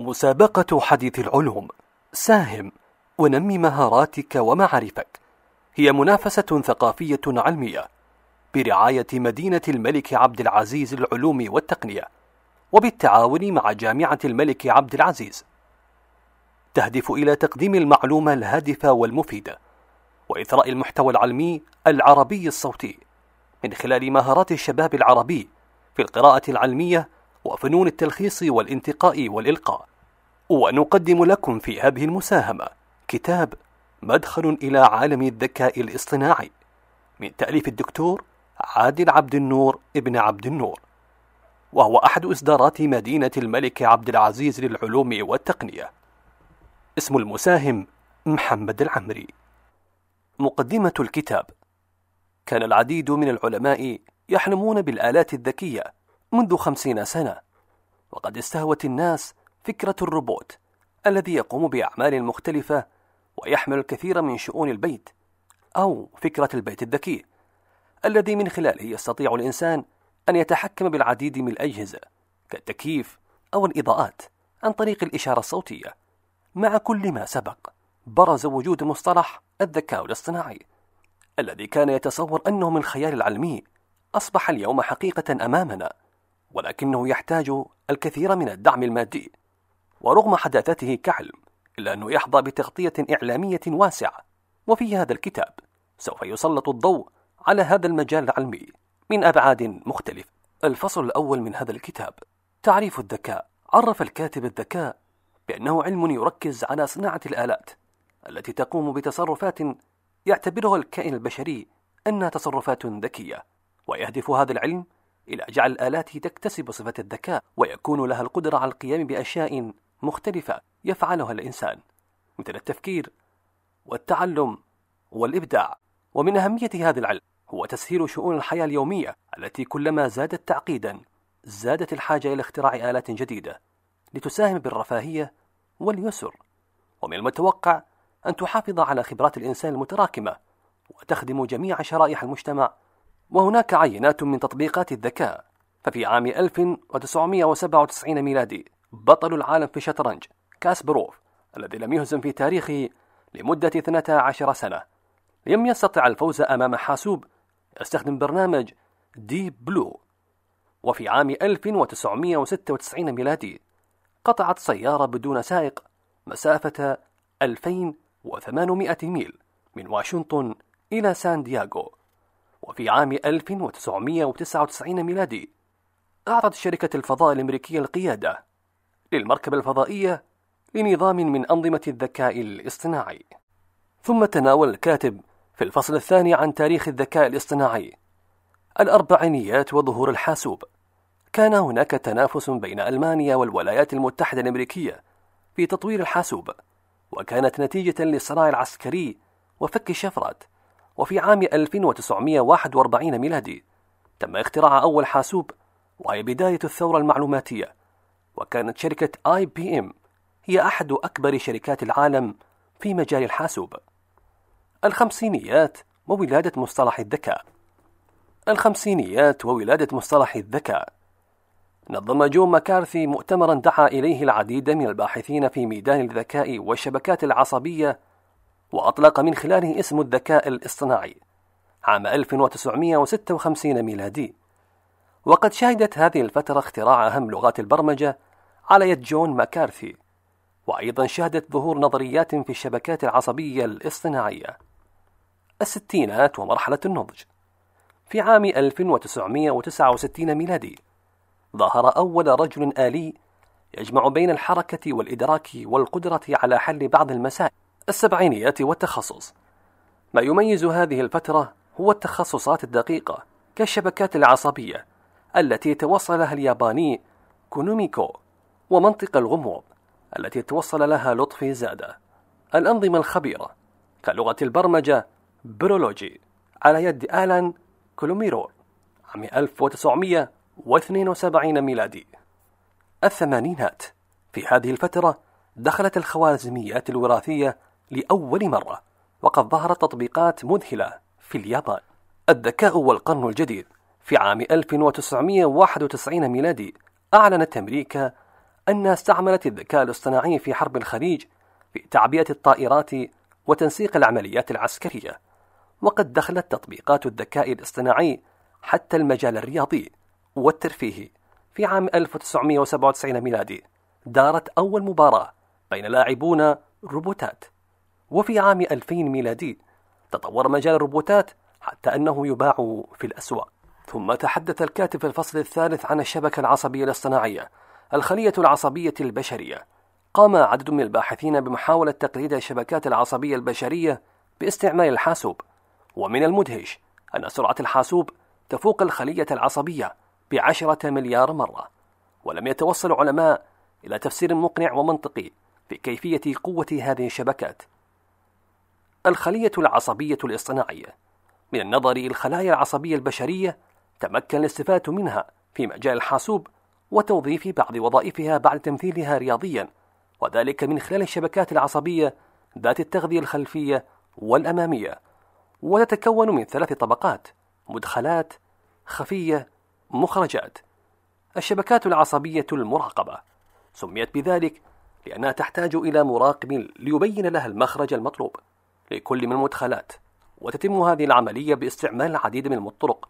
مسابقة حديث العلوم. ساهم ونمي مهاراتك ومعارفك. هي منافسة ثقافية علمية برعاية مدينة الملك عبد العزيز للعلوم والتقنية وبالتعاون مع جامعة الملك عبد العزيز. تهدف إلى تقديم المعلومة الهادفة والمفيدة وإثراء المحتوى العلمي العربي الصوتي. من خلال مهارات الشباب العربي في القراءة العلمية وفنون التلخيص والانتقاء والإلقاء. ونقدم لكم في هذه المساهمة كتاب مدخل إلى عالم الذكاء الاصطناعي من تأليف الدكتور عادل عبد النور ابن عبد النور وهو أحد إصدارات مدينة الملك عبد العزيز للعلوم والتقنية. اسم المساهم محمد العمري. مقدمة الكتاب. كان العديد من العلماء يحلمون بالآلات الذكية منذ خمسين سنة وقد استهوت الناس فكرة الروبوت الذي يقوم بأعمال مختلفة ويحمل الكثير من شؤون البيت أو فكرة البيت الذكي الذي من خلاله يستطيع الإنسان أن يتحكم بالعديد من الأجهزة كالتكييف أو الإضاءات عن طريق الإشارة الصوتية. مع كل ما سبق برز وجود مصطلح الذكاء الاصطناعي الذي كان يتصور أنه من خيال العلمي أصبح اليوم حقيقة أمامنا ولكنه يحتاج الكثير من الدعم المادي. ورغم حداثته كحلم إلا أنه يحظى بتغطية إعلامية واسعة. وفي هذا الكتاب سوف يسلط الضوء على هذا المجال العلمي من أبعاد مختلفة. الفصل الأول من هذا الكتاب تعريف الذكاء. عرف الكاتب الذكاء بأنه علم يركز على صناعة الآلات التي تقوم بتصرفات يعتبرها الكائن البشري أنها تصرفات ذكية. ويهدف هذا العلم إلى جعل الآلات تكتسب صفة الذكاء ويكون لها القدرة على القيام بأشياء مختلفة يفعلها الإنسان مثل التفكير والتعلم والإبداع. ومن أهمية هذا العلم هو تسهيل شؤون الحياة اليومية التي كلما زادت تعقيدا زادت الحاجة إلى اختراع آلات جديدة لتساهم بالرفاهية واليسر. ومن المتوقع أن تحافظ على خبرات الإنسان المتراكمة وتخدم جميع شرائح المجتمع. وهناك عينات من تطبيقات الذكاء. ففي عام 1997 ميلادي بطل العالم في الشطرنج كاسبروف الذي لم يهزم في تاريخه لمدة 12 سنة. لم يستطع الفوز أمام حاسوب يستخدم برنامج ديب بلو وفي عام 1996 ميلادي قطعت سيارة بدون سائق مسافة 2800 ميل من واشنطن إلى سان دياغو. وفي عام 1999 ميلادي أعطت شركة الفضاء الأمريكية القيادة للمركبة الفضائية لنظام من أنظمة الذكاء الاصطناعي. ثم تناول الكاتب في الفصل الثاني عن تاريخ الذكاء الاصطناعي. الأربعينيات وظهور الحاسوب. كان هناك تنافس بين ألمانيا والولايات المتحدة الأمريكية في تطوير الحاسوب وكانت نتيجة للصراع العسكري وفك الشفرات. وفي عام 1941 ميلادي تم اختراع أول حاسوب وهي بداية الثورة المعلوماتية. وكانت شركة آي بي إم هي أحد أكبر شركات العالم في مجال الحاسوب. الخمسينيات وولادة مصطلح الذكاء. الخمسينيات وولادة مصطلح الذكاء. نظم جون مكارثي مؤتمرا دعا إليه العديد من الباحثين في ميدان الذكاء والشبكات العصبية وأطلق من خلاله اسم الذكاء الاصطناعي عام 1956 ميلادي. وقد شهدت هذه الفترة اختراع أهم لغات البرمجة على يد جون ماكارثي وأيضا شهدت ظهور نظريات في الشبكات العصبية الاصطناعية الستينات ومرحلة النضج. في عام 1969 ميلادي ظهر أول رجل آلي يجمع بين الحركة والإدراك والقدرة على حل بعض المسائل السبعينيات والتخصص. ما يميز هذه الفترة هو التخصصات الدقيقة كالشبكات العصبية التي توصل لها الياباني كونوميكو. ومنطق الغموض التي توصل لها لطفي زادة الأنظمة الخبيرة كلغة البرمجة برولوج على يد آلان كولوميرو عام 1972 ميلادي. الثمانينات في هذه الفترة دخلت الخوارزميات الوراثية لأول مرة وقد ظهرت تطبيقات مذهلة في اليابان. الذكاء والقرن الجديد في عام 1991 ميلادي أعلنت أمريكا أنها استعملت الذكاء الاصطناعي في حرب الخليج في تعبئة الطائرات وتنسيق العمليات العسكرية وقد دخلت تطبيقات الذكاء الاصطناعي حتى المجال الرياضي والترفيهي في عام 1997 ميلادي دارت أول مباراة بين لاعبون روبوتات. وفي عام 2000 ميلادي تطور مجال الروبوتات حتى أنه يباع في الأسواق. ثم تحدث الكاتب في الفصل الثالث عن الشبكة العصبية الاصطناعية الخلية العصبية البشرية. قام عدد من الباحثين بمحاولة تقليد الشبكات العصبية البشرية باستعمال الحاسوب. ومن المدهش أن سرعة الحاسوب تفوق الخلية العصبية بعشرة مليار مرة. ولم يتوصل العلماء إلى تفسير مقنع ومنطقي في كيفية قوة هذه الشبكات. الخلية العصبية الاصطناعية. من النظر الخلايا العصبية البشرية تمكن الاستفادة منها في مجال الحاسوب وتوظيف بعض وظائفها بعد تمثيلها رياضيا وذلك من خلال الشبكات العصبية ذات التغذية الخلفية والأمامية. وتتكون من ثلاث طبقات مدخلات خفية مخرجات. الشبكات العصبية المراقبة سميت بذلك لأنها تحتاج إلى مراقب ليبين لها المخرج المطلوب لكل من المدخلات وتتم هذه العملية باستعمال العديد من الطرق.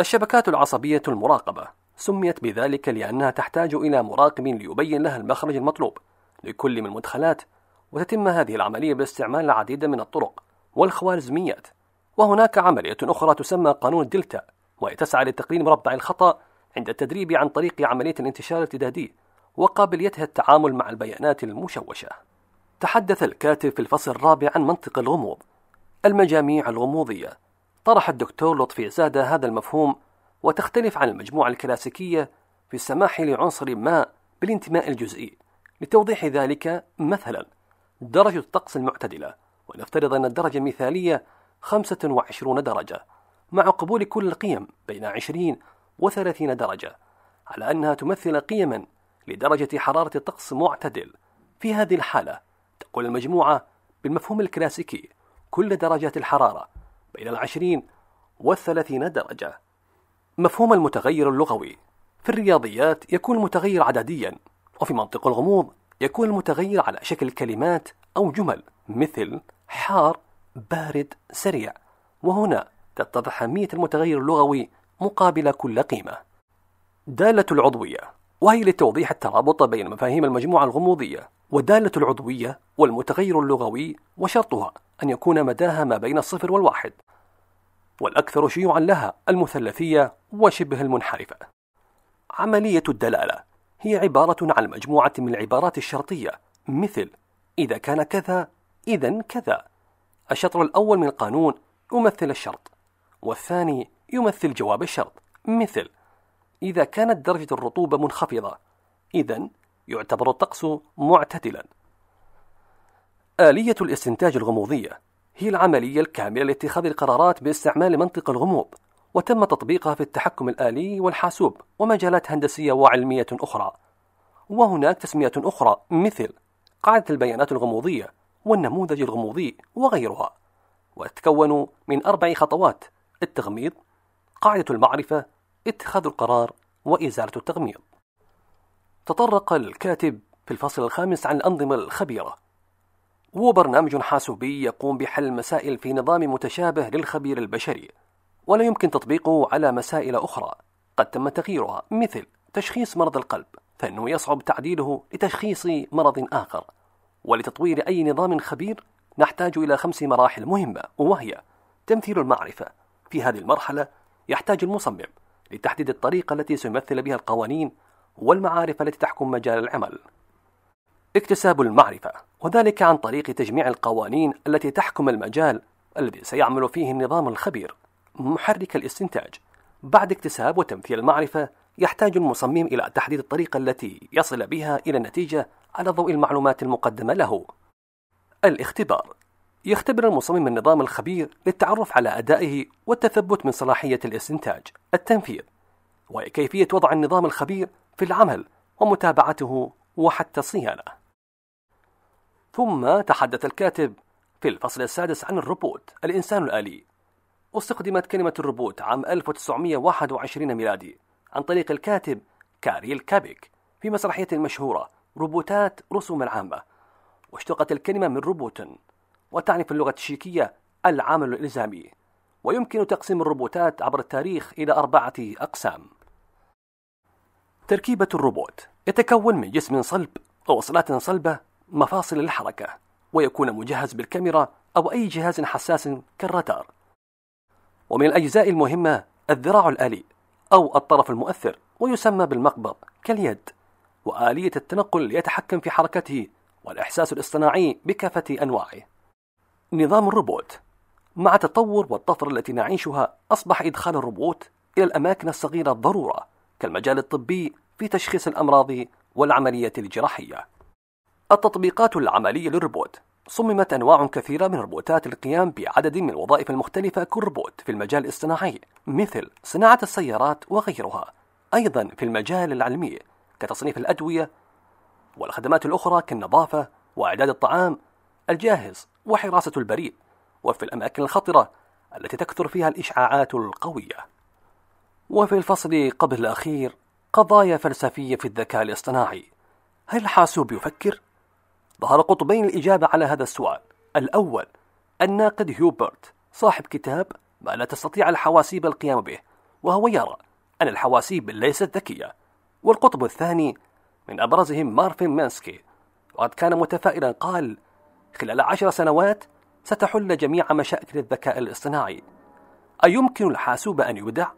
الشبكات العصبية المراقبة سميت بذلك لأنها تحتاج إلى مراقب ليبين لها المخرج المطلوب لكل من المدخلات وتتم هذه العملية باستعمال العديد من الطرق والخوارزميات. وهناك عملية أخرى تسمى قانون الدلتا وهي تسعى لتقليل مربع الخطأ عند التدريب عن طريق عملية الانتشار الارتدادي وقابليتها التعامل مع البيانات المشوشة. تحدث الكاتب في الفصل الرابع عن منطق الغموض. المجاميع الغموضية. طرح الدكتور لطفي زادة هذا المفهوم وتختلف عن المجموعة الكلاسيكية في السماح لعنصر ما بالانتماء الجزئي. لتوضيح ذلك مثلا درجة الطقس المعتدلة ونفترض أن الدرجة المثالية 25 درجة مع قبول كل القيم بين 20 و 30 درجة على أنها تمثل قيما لدرجة حرارة الطقس معتدل. في هذه الحالة تقول المجموعة بالمفهوم الكلاسيكي كل درجات الحرارة بين العشرين والثلاثين درجة. مفهوم المتغير اللغوي. في الرياضيات يكون المتغير عدديا وفي منطق الغموض يكون المتغير على شكل كلمات أو جمل مثل حار بارد سريع. وهنا تتضح أهمية المتغير اللغوي مقابل كل قيمة. دالة العضوية وهي لتوضيح الترابط بين مفاهيم المجموعة الغموضية والدالة العضوية والمتغير اللغوي وشرطها أن يكون مداها ما بين الصفر والواحد. والأكثر شيوعا لها المثلثية وشبه المنحرفة. عملية الدلالة هي عبارة عن مجموعة من العبارات الشرطية مثل إذا كان كذا إذا كذا. الشطر الأول من القانون يمثل الشرط والثاني يمثل جواب الشرط مثل إذا كانت درجة الرطوبة منخفضة إذا يعتبر الطقس معتدلا. آلية الاستنتاج الغموضية هي العملية الكاملة لاتخاذ القرارات باستعمال منطق الغموض وتم تطبيقها في التحكم الآلي والحاسوب ومجالات هندسية وعلمية أخرى. وهناك تسمية أخرى مثل قاعدة البيانات الغموضية والنموذج الغموضي وغيرها. وتتكون من أربع خطوات التغميض قاعدة المعرفة اتخاذ القرار وإزالة التغميض. تطرق الكاتب في الفصل الخامس عن الأنظمة الخبيرة. هو برنامج حاسوبي يقوم بحل مسائل في نظام متشابه للخبير البشري ولا يمكن تطبيقه على مسائل أخرى. قد تم تغييرها مثل تشخيص مرض القلب فإنه يصعب تعديله لتشخيص مرض آخر. ولتطوير أي نظام خبير نحتاج إلى خمس مراحل مهمة وهي تمثيل المعرفة. في هذه المرحلة يحتاج المصمم لتحديد الطريقة التي سيمثل بها القوانين والمعارف التي تحكم مجال العمل. اكتساب المعرفة وذلك عن طريق تجميع القوانين التي تحكم المجال الذي سيعمل فيه النظام الخبير محرك الاستنتاج. بعد اكتساب وتمثيل المعرفة يحتاج المصمم إلى تحديد الطريقة التي يصل بها إلى النتيجة على ضوء المعلومات المقدمة له. الاختبار. يختبر المصمم النظام الخبير للتعرف على أدائه والتثبت من صلاحية الاستنتاج التنفيذ وهي كيفية وضع النظام الخبير في العمل ومتابعته وحتى الصيانة. ثم تحدث الكاتب في الفصل السادس عن الروبوت الإنسان الآلي. استخدمت كلمة الروبوت عام 1921 ميلادي عن طريق الكاتب كاريل كابيك في مسرحية مشهورة روبوتات رسوم العامة. واشتقت الكلمة من روبوت وتعني في اللغة التشيكية العمل الإلزامي. ويمكن تقسيم الروبوتات عبر التاريخ إلى أربعة أقسام. تركيبة الروبوت يتكون من جسم صلب ووصلات صلبة مفاصل للحركة ويكون مجهز بالكاميرا أو أي جهاز حساس كالرادار. ومن الأجزاء المهمة الذراع الآلي أو الطرف المؤثر ويسمى بالمقبض كاليد. وآلية التنقل يتحكم في حركته والإحساس الاصطناعي بكافة أنواعه. نظام الروبوت. مع التطور والطفرة التي نعيشها أصبح إدخال الروبوت إلى الأماكن الصغيرة ضرورة كالمجال الطبي في تشخيص الأمراض والعملية الجراحية. التطبيقات العملية للروبوت. صممت أنواع كثيرة من الروبوتات للقيام بعدد من الوظائف المختلفة كروبوت في المجال الاصطناعي مثل صناعة السيارات وغيرها. أيضا في المجال العلمي كتصنيف الأدوية والخدمات الأخرى كالنظافة وإعداد الطعام الجاهز وحراسة البريد. وفي الأماكن الخطرة التي تكثر فيها الإشعاعات القوية. وفي الفصل قبل الأخير قضايا فلسفية في الذكاء الاصطناعي. هل الحاسوب يفكر؟ ظهر قطبين الإجابة على هذا السؤال. الأول الناقد هيوبرت صاحب كتاب ما لا تستطيع الحواسيب القيام به وهو يرى أن الحواسيب ليست ذكية. والقطب الثاني من أبرزهم مارفين مانسكي وقد كان متفائلا قال خلال عشر سنوات ستحل جميع مشاكل الذكاء الاصطناعي. أيمكن الحاسوب أن يبدع؟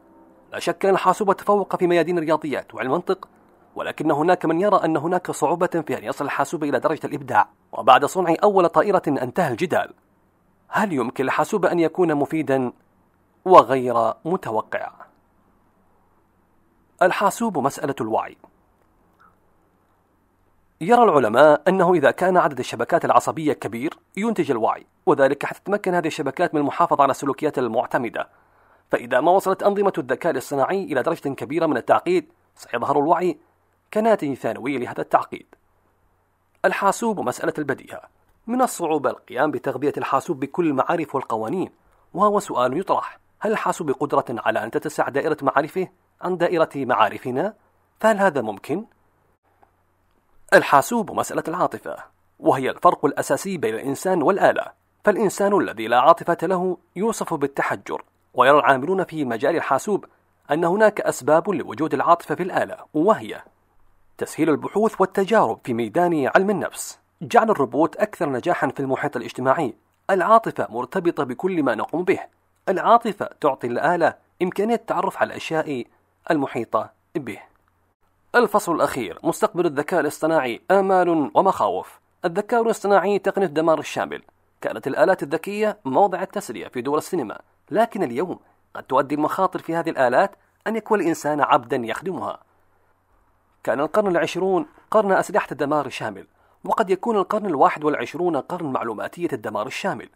لا شك أن الحاسوب تفوق في ميادين الرياضيات والمنطق ولكن هناك من يرى أن هناك صعوبة في أن يصل الحاسوب إلى درجة الإبداع وبعد صنع أول طائرة أنتهى الجدال. هل يمكن الحاسوب أن يكون مفيدا وغير متوقع؟ الحاسوب مسألة الوعي. يرى العلماء أنه إذا كان عدد الشبكات العصبية كبير ينتج الوعي وذلك حتى تتمكن هذه الشبكات من المحافظة على السلوكيات المعتمدة. فإذا ما وصلت أنظمة الذكاء الاصطناعي إلى درجة كبيرة من التعقيد سيظهر الوعي كناتج ثانوي لهذا التعقيد الحاسوب مسألة البديهة من الصعوبة القيام بتغذية الحاسوب بكل المعارف والقوانين وهو سؤال يطرح هل الحاسوب بقدرة على أن تتسع دائرة معارفه عن دائرة معارفنا؟ فهل هذا ممكن؟ الحاسوب مسألة العاطفة وهي الفرق الأساسي بين الإنسان والآلة فالإنسان الذي لا عاطفة له يوصف بالتحجر ويرى العاملون في مجال الحاسوب أن هناك أسباب لوجود العاطفة في الآلة وهي تسهيل البحوث والتجارب في ميدان علم النفس. جعل الروبوت أكثر نجاحا في المحيط الاجتماعي. العاطفة مرتبطة بكل ما نقوم به. العاطفة تعطي الآلة إمكانية التعرف على الأشياء المحيطة به. الفصل الأخير. مستقبل الذكاء الاصطناعي. آمال ومخاوف. الذكاء الاصطناعي تقنية الدمار الشامل. كانت الآلات الذكية موضع التسلية في دول السينما. لكن اليوم قد تؤدي المخاطر في هذه الآلات أن يكون الإنسان عبدا يخدمها. كان القرن العشرون قرن أسلحة الدمار الشامل وقد يكون القرن الواحد والعشرون قرن معلوماتية الدمار الشامل.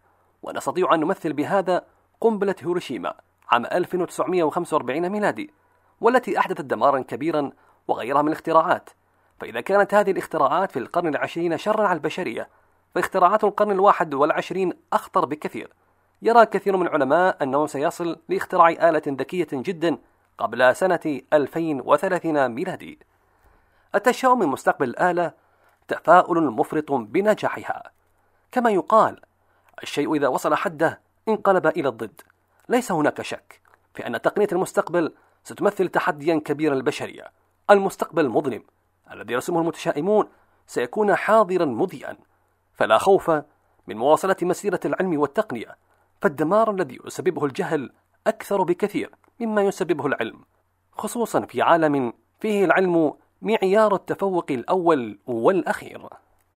ونستطيع أن نمثل بهذا قنبلة هيروشيما عام 1945 ميلادي والتي أحدثت دمارا كبيرا وغيرها من الاختراعات. فإذا كانت هذه الاختراعات في القرن العشرين شرا على البشرية فاختراعات القرن الواحد والعشرين أخطر بكثير. يرى كثير من العلماء أنه سيصل لاختراع آلة ذكية جدا قبل سنة 2030 ميلادي. التشاؤم من مستقبل الآلة تفاؤل مفرط بنجاحها. كما يقال الشيء إذا وصل حده انقلب إلى الضد. ليس هناك شك في أن تقنية المستقبل ستمثل تحديا كبيرا للبشرية. المستقبل المظلم الذي يرسمه المتشائمون سيكون حاضرا مضيئا فلا خوف من مواصلة مسيرة العلم والتقنية. فالدمار الذي يسببه الجهل أكثر بكثير مما يسببه العلم خصوصا في عالم فيه العلم معيار التفوق الأول والأخير.